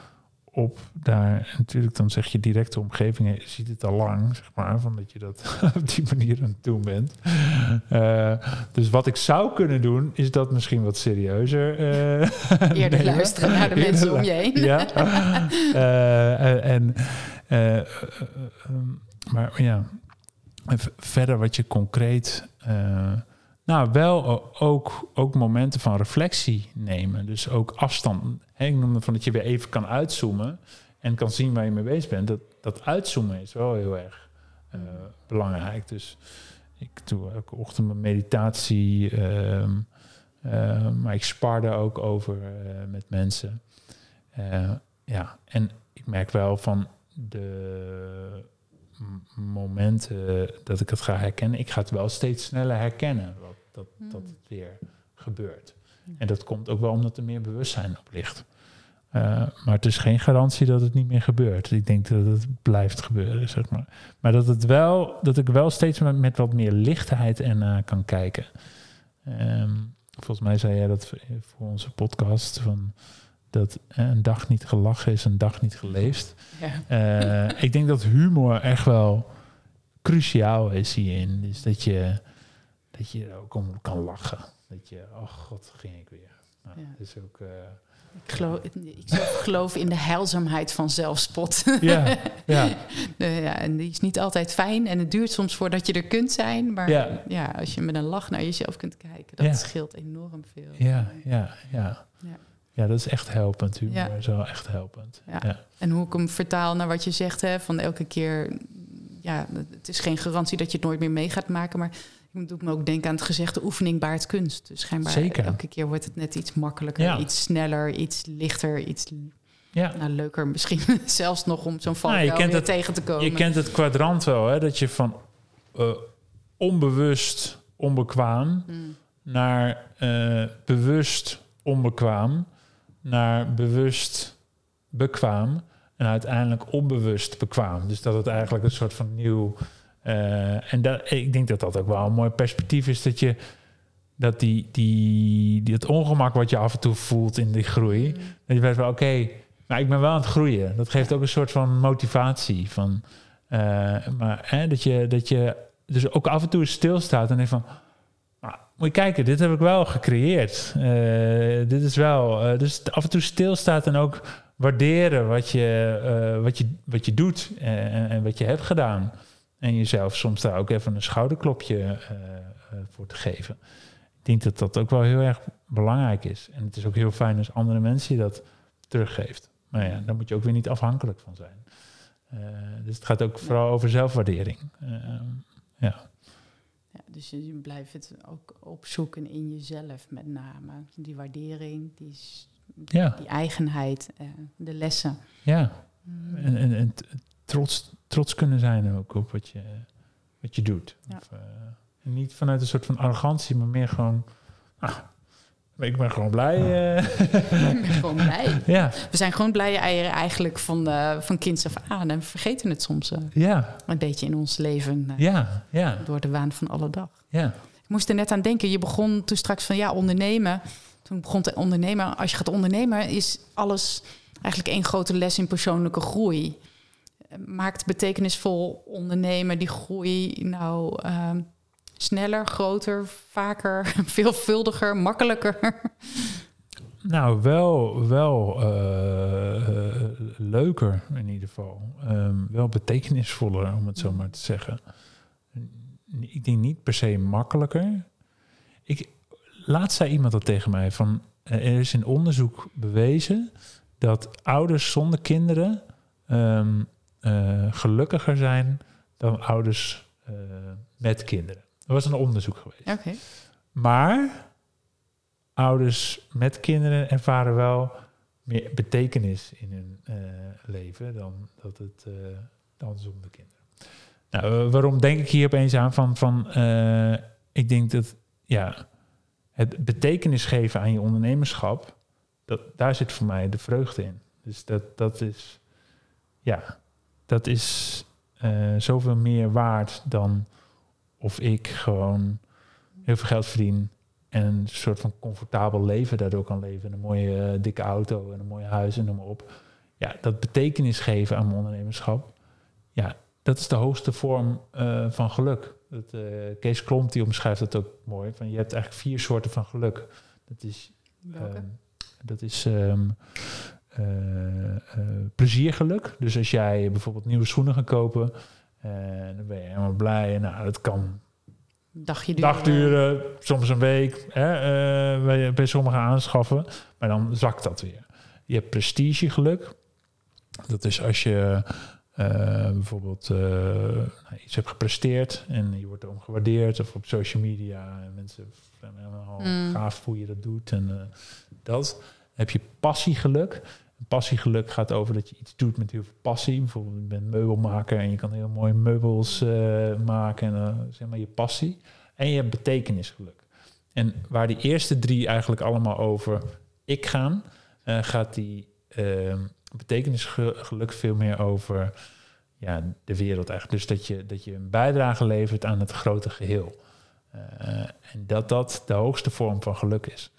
op daar. Natuurlijk, dan zeg je directe omgeving, je ziet het al lang, zeg maar, van dat je dat op die manier aan het doen bent. Uh, dus wat ik zou kunnen doen, is dat misschien wat serieuzer. Uh, Eerder luisteren naar de mensen om je heen. ja. Uh, en, maar ja, verder wat je concreet. Nou, wel ook, ook momenten van reflectie nemen. Dus ook afstand. Hè, ik noemde van dat je weer even kan uitzoomen en kan zien waar je mee bezig bent. Dat, dat uitzoomen is wel heel erg uh, belangrijk. Dus Ik doe elke ochtend mijn meditatie. ehm, eh, maar ik spar daar ook over eh, met mensen. Eh, ja, en ik merk wel van de momenten dat ik het ga herkennen. Ik ga het wel steeds sneller herkennen dat, dat het weer gebeurt. En dat komt ook wel omdat er meer bewustzijn op ligt. Eh, maar het is geen garantie dat het niet meer gebeurt. Ik denk dat het blijft gebeuren, zeg maar. Maar dat, het wel, dat ik wel steeds met, met wat meer lichtheid ernaar kan kijken. Ehm, volgens mij zei jij dat voor onze podcast. Van dat eh, een dag niet gelachen is, een dag niet geleefd. Ja. Eh, ik denk dat humor echt wel cruciaal is hierin. Dus dat je, dat je ook om kan lachen. Dat je, oh god, ging ik weer. Nou, Ja. dat is ook... eh, Ik geloof, ik geloof in de heilzaamheid van zelfspot. ja, ja, ja, en die is niet altijd fijn en het duurt soms voordat je er kunt zijn. Maar Ja. ja. als je met een lach naar jezelf kunt kijken, dat Ja. scheelt enorm veel. ja, ja, ja. Ja. Ja, dat is echt helpend. Humor is wel echt helpend. En hoe ik hem vertaal naar wat je zegt, hè, van elke keer, ja, het is geen garantie dat je het nooit meer mee gaat maken, maar ik doe me ook denken aan het gezegde oefening baart kunst. Dus schijnbaar Zeker. elke keer wordt het net iets makkelijker, Ja. iets sneller, iets lichter, iets Ja. nou, leuker misschien zelfs nog om zo'n Nou, valkuil kent weer het- tegen te komen. Je kent het kwadrant wel, hè? Dat je van eh, onbewust onbekwaam Mm. naar eh, bewust onbekwaam naar bewust bekwaam en uiteindelijk onbewust bekwaam. Dus dat het eigenlijk een soort van nieuw. Eh, en dat, ik denk dat dat ook wel een mooi perspectief is dat je dat die, die, die het ongemak wat je af en toe voelt in die groei, Mm. dat je weet wel, oké, maar ik ben wel aan het groeien. Dat geeft ook een soort van motivatie. Van, eh, maar hè, dat, je, dat je dus ook af en toe stilstaat en denkt van... Nou, moet je kijken, dit heb ik wel gecreëerd. Eh, dit is wel... dus af en toe stilstaat en ook waarderen wat je, wat je, wat je doet en, en wat je hebt gedaan. En jezelf soms daar ook even een schouderklopje eh, eh, voor te geven. Ik denk dat dat ook wel heel erg belangrijk is. En het is ook heel fijn als andere mensen je dat teruggeeft. Maar ja, daar moet je ook weer niet afhankelijk van zijn. Eh, dus het gaat ook vooral over zelfwaardering. Ja. Ja, dus je blijft het ook opzoeken in jezelf met name. Die waardering, die, Ja. die eigenheid, de lessen. ja. En, en, en t- trots, trots kunnen zijn ook op wat je, wat je doet. Ja. Of, eh, en niet vanuit een soort van arrogantie, maar meer gewoon... Ah, ik ben gewoon blij. eh. Ik ben gewoon blij. ja, We zijn gewoon blije eieren eigenlijk van, eh, van kinds af aan. En we vergeten het soms eh, ja, een beetje in ons leven eh, ja, ja, door de waan van alle dag. ja. Ik moest er net aan denken. Je begon toen straks van ja, ondernemen. Toen begon te ondernemen. Als je gaat ondernemen, is alles eigenlijk één grote les in persoonlijke groei. Maakt betekenisvol ondernemen die groei nou ehm, sneller, groter, vaker, veelvuldiger, makkelijker? Nou, wel, wel eh, leuker in ieder geval. Ehm, wel betekenisvoller, om het zo maar te zeggen. Ik denk niet per se makkelijker. Ik, laatst zei iemand dat tegen mij, van eh, er is in onderzoek bewezen dat ouders zonder kinderen ehm, eh, gelukkiger zijn dan ouders eh, met kinderen. Er was een onderzoek geweest. Maar ouders met kinderen ervaren wel meer betekenis in hun eh, leven dan dat het dan zonder kinderen. Nou, waarom denk ik hier opeens aan? Van, van, ik denk dat ja, het betekenis geven aan je ondernemerschap, dat, daar zit voor mij de vreugde in. Dus dat, dat is, ja, dat is eh, zoveel meer waard dan of ik gewoon heel veel geld verdien en een soort van comfortabel leven daardoor kan leven. Een mooie eh, dikke auto en een mooi huis en noem maar op. Ja, dat betekenis geven aan mijn ondernemerschap. Ja, dat is de hoogste vorm eh, van geluk. Dat, eh, Kees Klomp die omschrijft dat ook mooi. Van, je hebt eigenlijk vier soorten van geluk. Dat is, ehm, dat is ehm, eh, eh, pleziergeluk. Dus als jij bijvoorbeeld nieuwe schoenen gaat kopen... en dan ben je helemaal blij. Nou, dat kan Dagje duren. dagduren, soms een week, hè, eh, bij, bij sommigen aanschaffen. Maar dan zakt dat weer. Je hebt prestigegeluk. Dat is als je eh, bijvoorbeeld uh, iets hebt gepresteerd en je wordt erom gewaardeerd. Of op social media en mensen vinden helemaal mm. gaaf hoe je dat doet. En uh, dat. Heb je passiegeluk. Passiegeluk gaat over dat je iets doet met heel veel passie. Bijvoorbeeld je bent meubelmaker en je kan heel mooie meubels maken. En zeg maar je passie. En je hebt betekenisgeluk. En waar die eerste drie eigenlijk allemaal over ik gaan, gaat die uh, betekenisgeluk veel meer over ja, de wereld eigenlijk. Dus dat je, dat je een bijdrage levert aan het grote geheel. En dat dat de hoogste vorm van geluk is.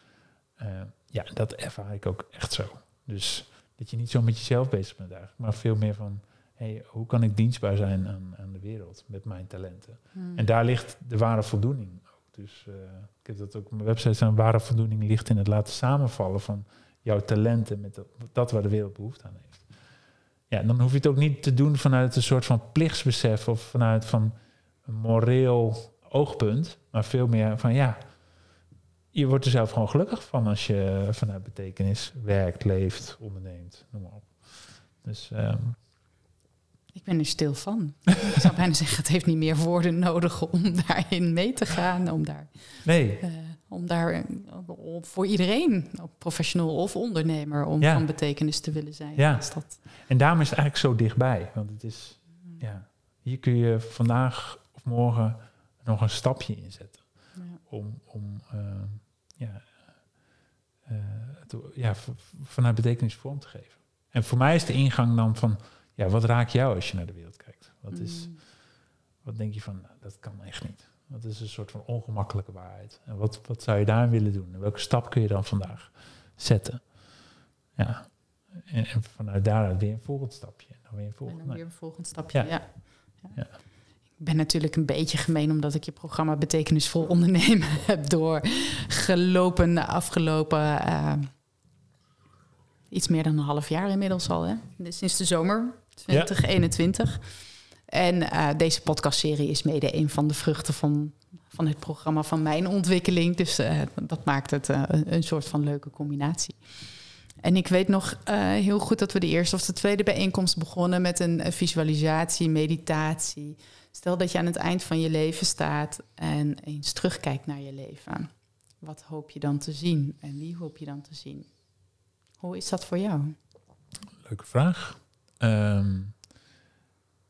Ja, dat ervaar ik ook echt zo. Dus dat je niet zo met jezelf bezig bent eigenlijk, maar veel meer van hey, hoe kan ik dienstbaar zijn aan, aan de wereld met mijn talenten? Hmm. En daar ligt de ware voldoening ook. Dus uh, ik heb dat ook op mijn website staan, ware voldoening ligt in het laten samenvallen van jouw talenten met dat, dat waar de wereld behoefte aan heeft. Ja, dan hoef je het ook niet te doen vanuit een soort van plichtsbesef of vanuit van een moreel oogpunt, maar veel meer van ja, je wordt er zelf gewoon gelukkig van als je vanuit betekenis werkt, leeft, onderneemt, noem maar op. Dus um, ik ben er stil van. ik zou bijna zeggen, het heeft niet meer woorden nodig om daarin mee te gaan, om daar. Nee. Uh, om daar eh, voor iedereen, professional of ondernemer, om van betekenis te willen zijn. Ja. Dat... En daarom is het eigenlijk zo dichtbij. Want het is, ja, hier kun je vandaag of morgen nog een stapje inzetten. Ja. Om, om uh, ja, uh, ja, vanuit betekenis vorm te geven. En voor mij is de ingang dan van, ja, wat raakt jou als je naar de wereld kijkt? Wat, is, mm. wat denk je van, nou, dat kan echt niet. Dat is een soort van ongemakkelijke waarheid. En wat, wat zou je daar willen doen? En welke stap kun je dan vandaag zetten? Ja. En, vanuit daaruit weer een volgend stapje. En dan weer een volgend, en dan weer een volgend stapje, ja. ja. Ben natuurlijk een beetje gemeen omdat ik je programma Betekenisvol Ondernemen heb doorgelopen de afgelopen uh, iets meer dan een half jaar inmiddels al. Hè? Sinds de zomer 2021. Ja. En uh, deze podcastserie is mede een van de vruchten van, van het programma van mijn ontwikkeling. Dus uh, dat maakt het een soort van leuke combinatie. En ik weet nog heel goed dat we de eerste of de tweede bijeenkomst begonnen met een visualisatie, meditatie. Stel dat je aan het eind van je leven staat en eens terugkijkt naar je leven. Wat hoop je dan te zien en wie hoop je dan te zien? Hoe is dat voor jou? Leuke vraag. Um,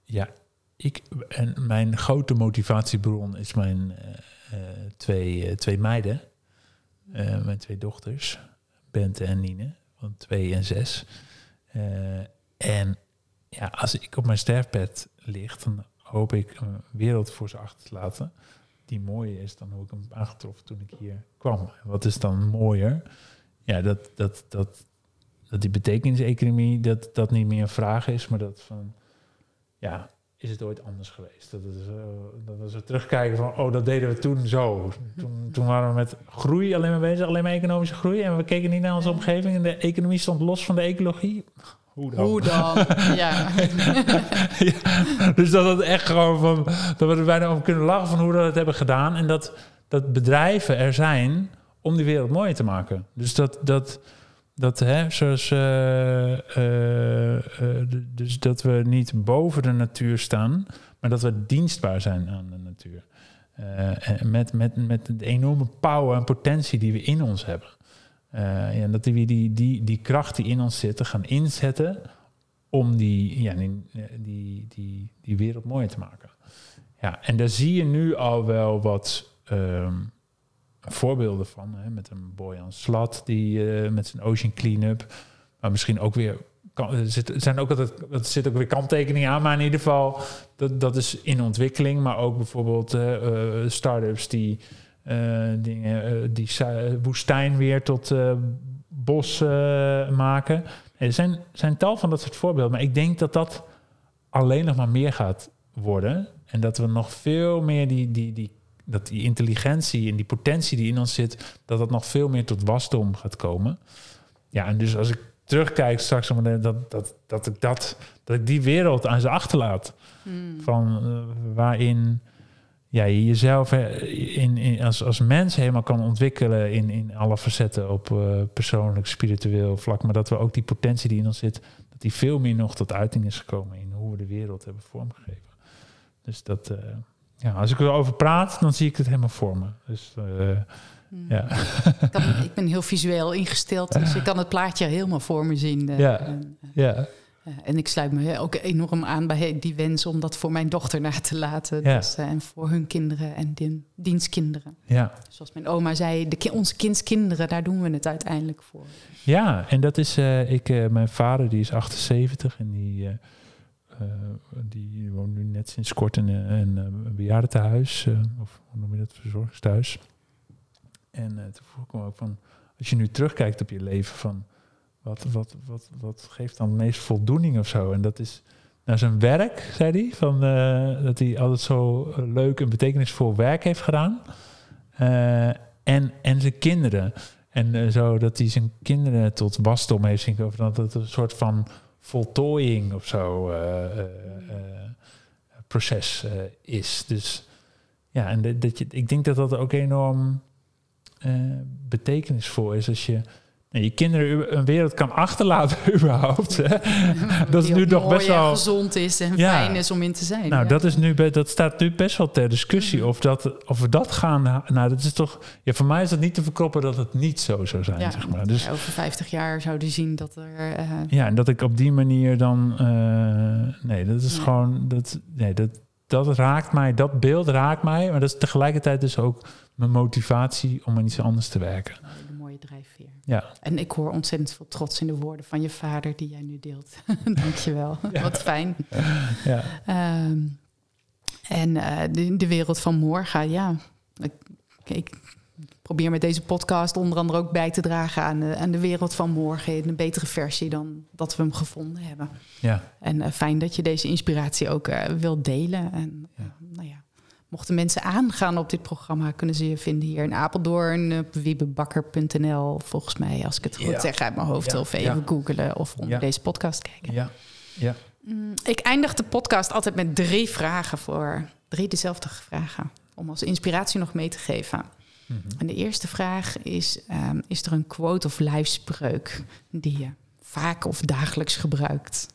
ja, ik, en mijn grote motivatiebron is mijn uh, twee, uh, twee meiden. mijn twee dochters, Bente en Nine, van twee en zes. en ja, als ik op mijn sterfbed lig, dan hoop ik een wereld voor ze achter te laten die mooier is dan hoe ik hem aangetroffen toen ik hier kwam. En wat is dan mooier? Ja, dat, dat, dat, dat die betekenis-economie, dat dat niet meer een vraag is, maar dat van, ja, is het ooit anders geweest? Dat, is, uh, dat we terugkijken van, oh, dat deden we toen zo. Toen, toen waren we met groei alleen maar bezig, alleen maar economische groei. En we keken niet naar onze omgeving en de economie stond los van de ecologie. Hoe dan? Hoe dan? ja. ja. Dus dat het echt gewoon van, dat we er bijna om kunnen lachen van hoe we dat hebben gedaan. En dat, dat bedrijven er zijn om die wereld mooier te maken. Dus dat, dat, dat, hè, zoals, uh, uh, dus dat we niet boven de natuur staan, maar dat we dienstbaar zijn aan de natuur. en met, met, met de enorme power en potentie die we in ons hebben. ja, dat we die, die, die kracht die in ons zit gaan inzetten om die, ja, die, die, die, wereld mooier te maken. Ja, en daar zie je nu al wel wat. Um, voorbeelden van. Hè, met een Boyan Slat die uh, met zijn Ocean Cleanup. Maar misschien ook weer. Kan, er, zit, zijn ook altijd, er zit ook weer kanttekeningen aan. Maar in ieder geval, dat, dat is in ontwikkeling. Maar ook bijvoorbeeld uh, start-ups die, dingen, die woestijn weer tot bos maken. Er zijn, zijn tal van dat soort voorbeelden. Maar ik denk dat dat alleen nog maar meer gaat worden. En dat we nog veel meer die, die, die dat die intelligentie en die potentie die in ons zit, dat dat nog veel meer tot wasdom gaat komen. Ja, en dus als ik terugkijk straks, dat, dat, dat, ik, dat, dat ik die wereld aan ze achterlaat. Hmm. Van uh, waarin ja, je jezelf in, in, als, als mens helemaal kan ontwikkelen in, in alle facetten op uh, persoonlijk, spiritueel vlak. Maar dat we ook die potentie die in ons zit, dat die veel meer nog tot uiting is gekomen in hoe we de wereld hebben vormgegeven. Dus dat, eh, ja, als ik erover praat, dan zie ik het helemaal voor me. Dus uh, ja. ik, kan, ik, ben heel visueel ingesteld, dus ik kan het plaatje helemaal voor me zien. ja, en, ja. en ik sluit me ook enorm aan bij die wens om dat voor mijn dochter na te laten. Ja. Dus, en voor hun kinderen en die, dienstkinderen. Ja. Zoals mijn oma zei, de, onze kindskinderen, daar doen we het uiteindelijk voor. Ja, en dat is, ik, mijn vader die is 78 en die, die woont nu net sinds kort in, in een bejaardentehuis, of hoe noem je dat, verzorgingstehuis. En toen vroeg ik ook van, als je nu terugkijkt op je leven, van wat, wat, wat, wat geeft dan het meest voldoening of zo? En dat is nou zijn werk, zei hij, van, dat hij altijd zo leuk en betekenisvol werk heeft gedaan. en, en zijn kinderen. En zo dat hij zijn kinderen tot wasdom heeft zien komen. Dat het een soort van voltooiing of zo uh, uh, proces is. Dus ja, en de, dat je, ik denk dat dat ook enorm betekenisvol is als je je kinderen een wereld kan achterlaten überhaupt. Hè? Dat is nu nog best wel gezond is en fijn is om in te zijn. Nou, dat is nu dat staat nu best wel ter discussie mhm. of dat of we dat gaan. Nou, dat is toch. Ja, voor mij is dat niet te verkroppen dat het niet zo zou zijn. Ja, zeg maar. Dus over 50 jaar zouden zien dat er. Uh, ja, en dat ik op die manier dan. Uh, nee, dat is gewoon. Dat, nee, dat, dat raakt mij. Dat beeld raakt mij. Maar dat is tegelijkertijd dus ook mijn motivatie om aan iets anders te werken. Ja. En ik hoor ontzettend veel trots in de woorden van je vader die jij nu deelt. Dank je wel. Wat fijn. Ja. Ehm, en uh, de, de, wereld van morgen, ja. Ik, ik, probeer met deze podcast onder andere ook bij te dragen aan de, aan de wereld van morgen in een betere versie dan dat we hem gevonden hebben. Ja. En uh, fijn dat je deze inspiratie ook uh, wilt delen. En ja. Mochten mensen aangaan op dit programma, kunnen ze je vinden hier in Apeldoorn op wiebebakker.nl. Volgens mij, als ik het goed zeg uit mijn hoofd, of even ja. googelen of onder deze podcast kijken. Ja. ja. Mm, ik eindig de podcast altijd met drie vragen voor drie dezelfde vragen. Om als inspiratie nog mee te geven. Mhm. En de eerste vraag is: um, is er een quote of lijfspreuk die je vaak of dagelijks gebruikt?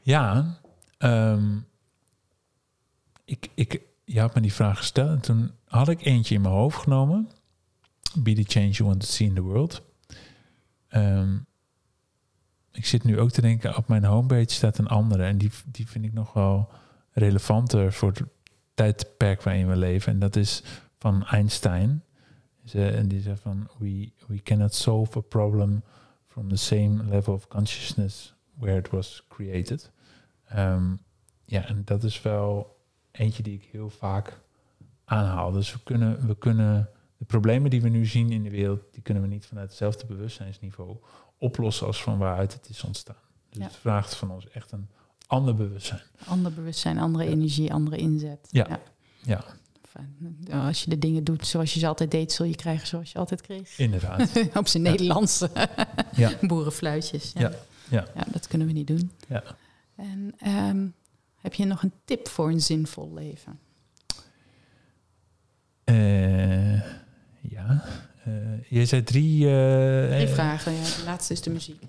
Ja, um, ik, ik, je had me die vraag gesteld en toen had ik eentje in mijn hoofd genomen. Be the change you want to see in the world. Ehm, ik zit nu ook te denken, op mijn homepage staat een andere. En die, die vind ik nog wel relevanter voor het tijdperk waarin we leven. En dat is van Einstein. En die zegt van, we, we cannot solve a problem from the same level of consciousness where it was created. Um, ja, en dat is wel eentje die ik heel vaak aanhaal. Dus we kunnen, we kunnen de problemen die we nu zien in de wereld, die kunnen we niet vanuit hetzelfde bewustzijnsniveau oplossen als van waaruit het is ontstaan. Dus het vraagt van ons echt een ander bewustzijn. Ander bewustzijn, andere energie, andere inzet. Ja. ja. ja. Als je de dingen doet zoals je ze altijd deed, zul je krijgen zoals je altijd kreeg. Inderdaad. Op zijn Nederlandse ja. boerenfluitjes. Ja. Ja. Ja. dat kunnen we niet doen. Ja. En um, heb je nog een tip voor een zinvol leven? Uh, ja. Uh, je zei drie... Uh, drie vragen, ja. De laatste is de muziek.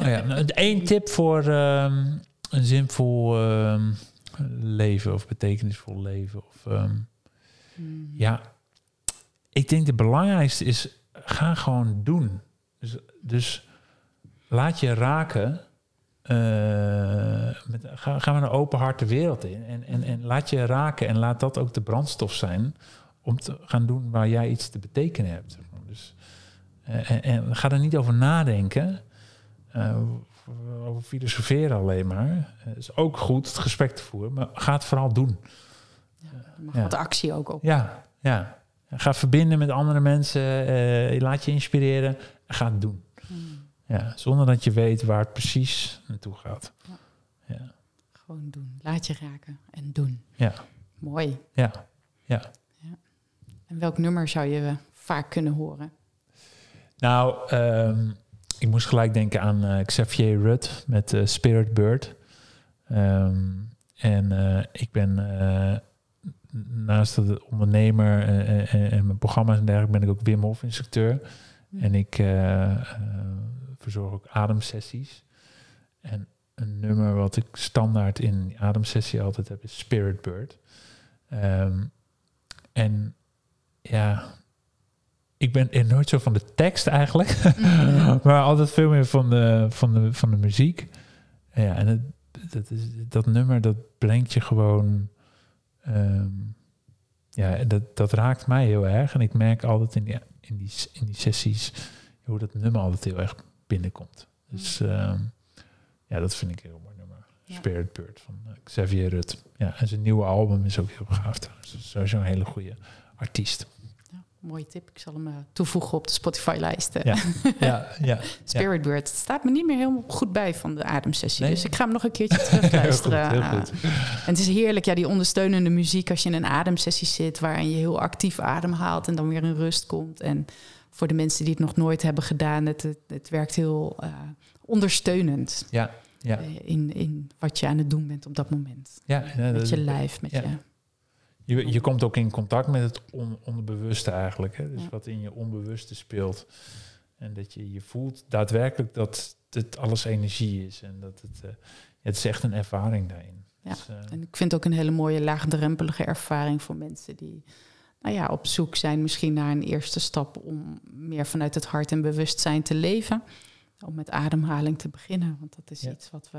oh ja, nou, één tip voor um, een zinvol um, leven of betekenisvol leven. Of, um, hmm. Ja, ik denk de belangrijkste is, ga gewoon doen. Dus, dus laat je raken met, ga, ga met een open hart de wereld in. En, en, en laat je raken en laat dat ook de brandstof zijn om te gaan doen waar jij iets te betekenen hebt. Dus, uh, en, en, ga er niet over nadenken. Over filosoferen alleen maar. Het is ook goed het gesprek te voeren, maar ga het vooral doen. Ja, mag ja. wat actie ook op. Ja, ja. Ga verbinden met andere mensen. laat je inspireren. Ga het doen. Ja, zonder dat je weet waar het precies naartoe gaat. Ja. ja. Gewoon doen. Laat je raken en doen. Ja. Mooi. Ja. ja. ja. En welk nummer zou je vaak kunnen horen? Nou, um, ik moest gelijk denken aan uh, Xavier Rudd met uh, Spirit Bird. Um, en uh, ik ben naast de ondernemer en, en, mijn programma's en dergelijke, ben ik ook Wim Hof instructeur. En ik verzorg ook ademsessies. En een nummer wat ik standaard in ademsessie altijd heb, is Spirit Bird. Ehm, en ja, ik ben er nooit zo van de tekst eigenlijk, maar altijd veel meer van de, van de, van de muziek. Ja, en het, dat, is, dat nummer, dat brengt je gewoon... ehm, ja, dat, dat raakt mij heel erg. En ik merk altijd in die, in die, in die sessies hoe dat nummer altijd heel erg binnenkomt. Dus ehm, ja, dat vind ik een heel mooi nummer. Ja. Spirit Bird van eh, Xavier Rut. Ja, en zijn nieuwe album is ook heel gaaf. Dus sowieso een hele goede artiest. Ja, mooie tip. Ik zal hem eh, toevoegen op de Spotify-lijst. eh. Ja, ja, ja. Spirit Bird. Het staat me niet meer helemaal goed bij van de ademsessie. Nee. Dus ik ga hem nog een keertje terugluisteren. Heel goed, heel goed. En het is heerlijk, ja, die ondersteunende muziek als je in een ademsessie zit, waarin je heel actief ademhaalt en dan weer in rust komt. En voor de mensen die het nog nooit hebben gedaan, het, het, het werkt heel eh, ondersteunend Ja, ja. eh, in, in wat je aan het doen bent op dat moment. ja, ja, Met dat- je lijf, met ja. je... Je, je komt ook in contact met het on- onderbewuste eigenlijk. Hè? Dus Ja. wat in je onbewuste speelt. En dat je je voelt daadwerkelijk dat het alles energie is. En dat het, eh, het is echt een ervaring daarin. Ja. Dus, En ik vind het ook een hele mooie laagdrempelige ervaring voor mensen die nou ja, op zoek zijn misschien naar een eerste stap om meer vanuit het hart en bewustzijn te leven. Om met ademhaling te beginnen. Want dat is Ja. iets wat we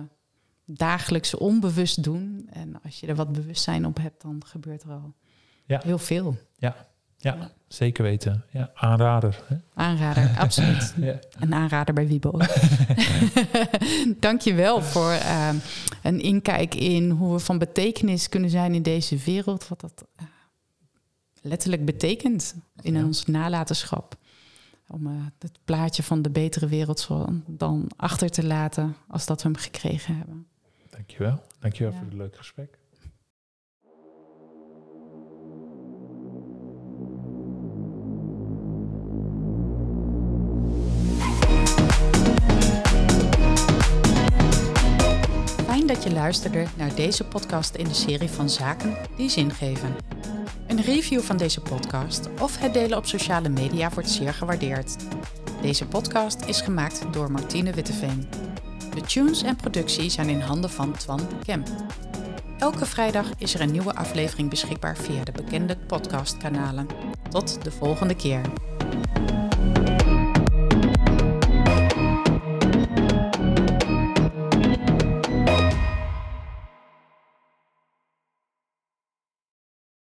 dagelijks onbewust doen. En als je er wat bewustzijn op hebt, dan gebeurt er al Ja. heel veel. ja, ja, zeker weten. Ja, aanrader. Hè? Aanrader, absoluut. Ja. Een aanrader bij Wiebo. Dank je wel voor eh, een inkijk in hoe we van betekenis kunnen zijn in deze wereld. Wat dat eh, letterlijk betekent in Ja. ons nalatenschap. Om eh, het plaatje van de betere wereld zo dan achter te laten als dat we hem gekregen hebben. Dankjewel. Dankjewel Ja. voor het leuke gesprek. Fijn dat je luisterde naar deze podcast in de serie van Zaken die zin geven. Een review van deze podcast of het delen op sociale media wordt zeer gewaardeerd. Deze podcast is gemaakt door Martine Witteveen. De tunes en productie zijn in handen van Twan Kemp. Elke vrijdag is er een nieuwe aflevering beschikbaar via de bekende podcastkanalen. Tot de volgende keer.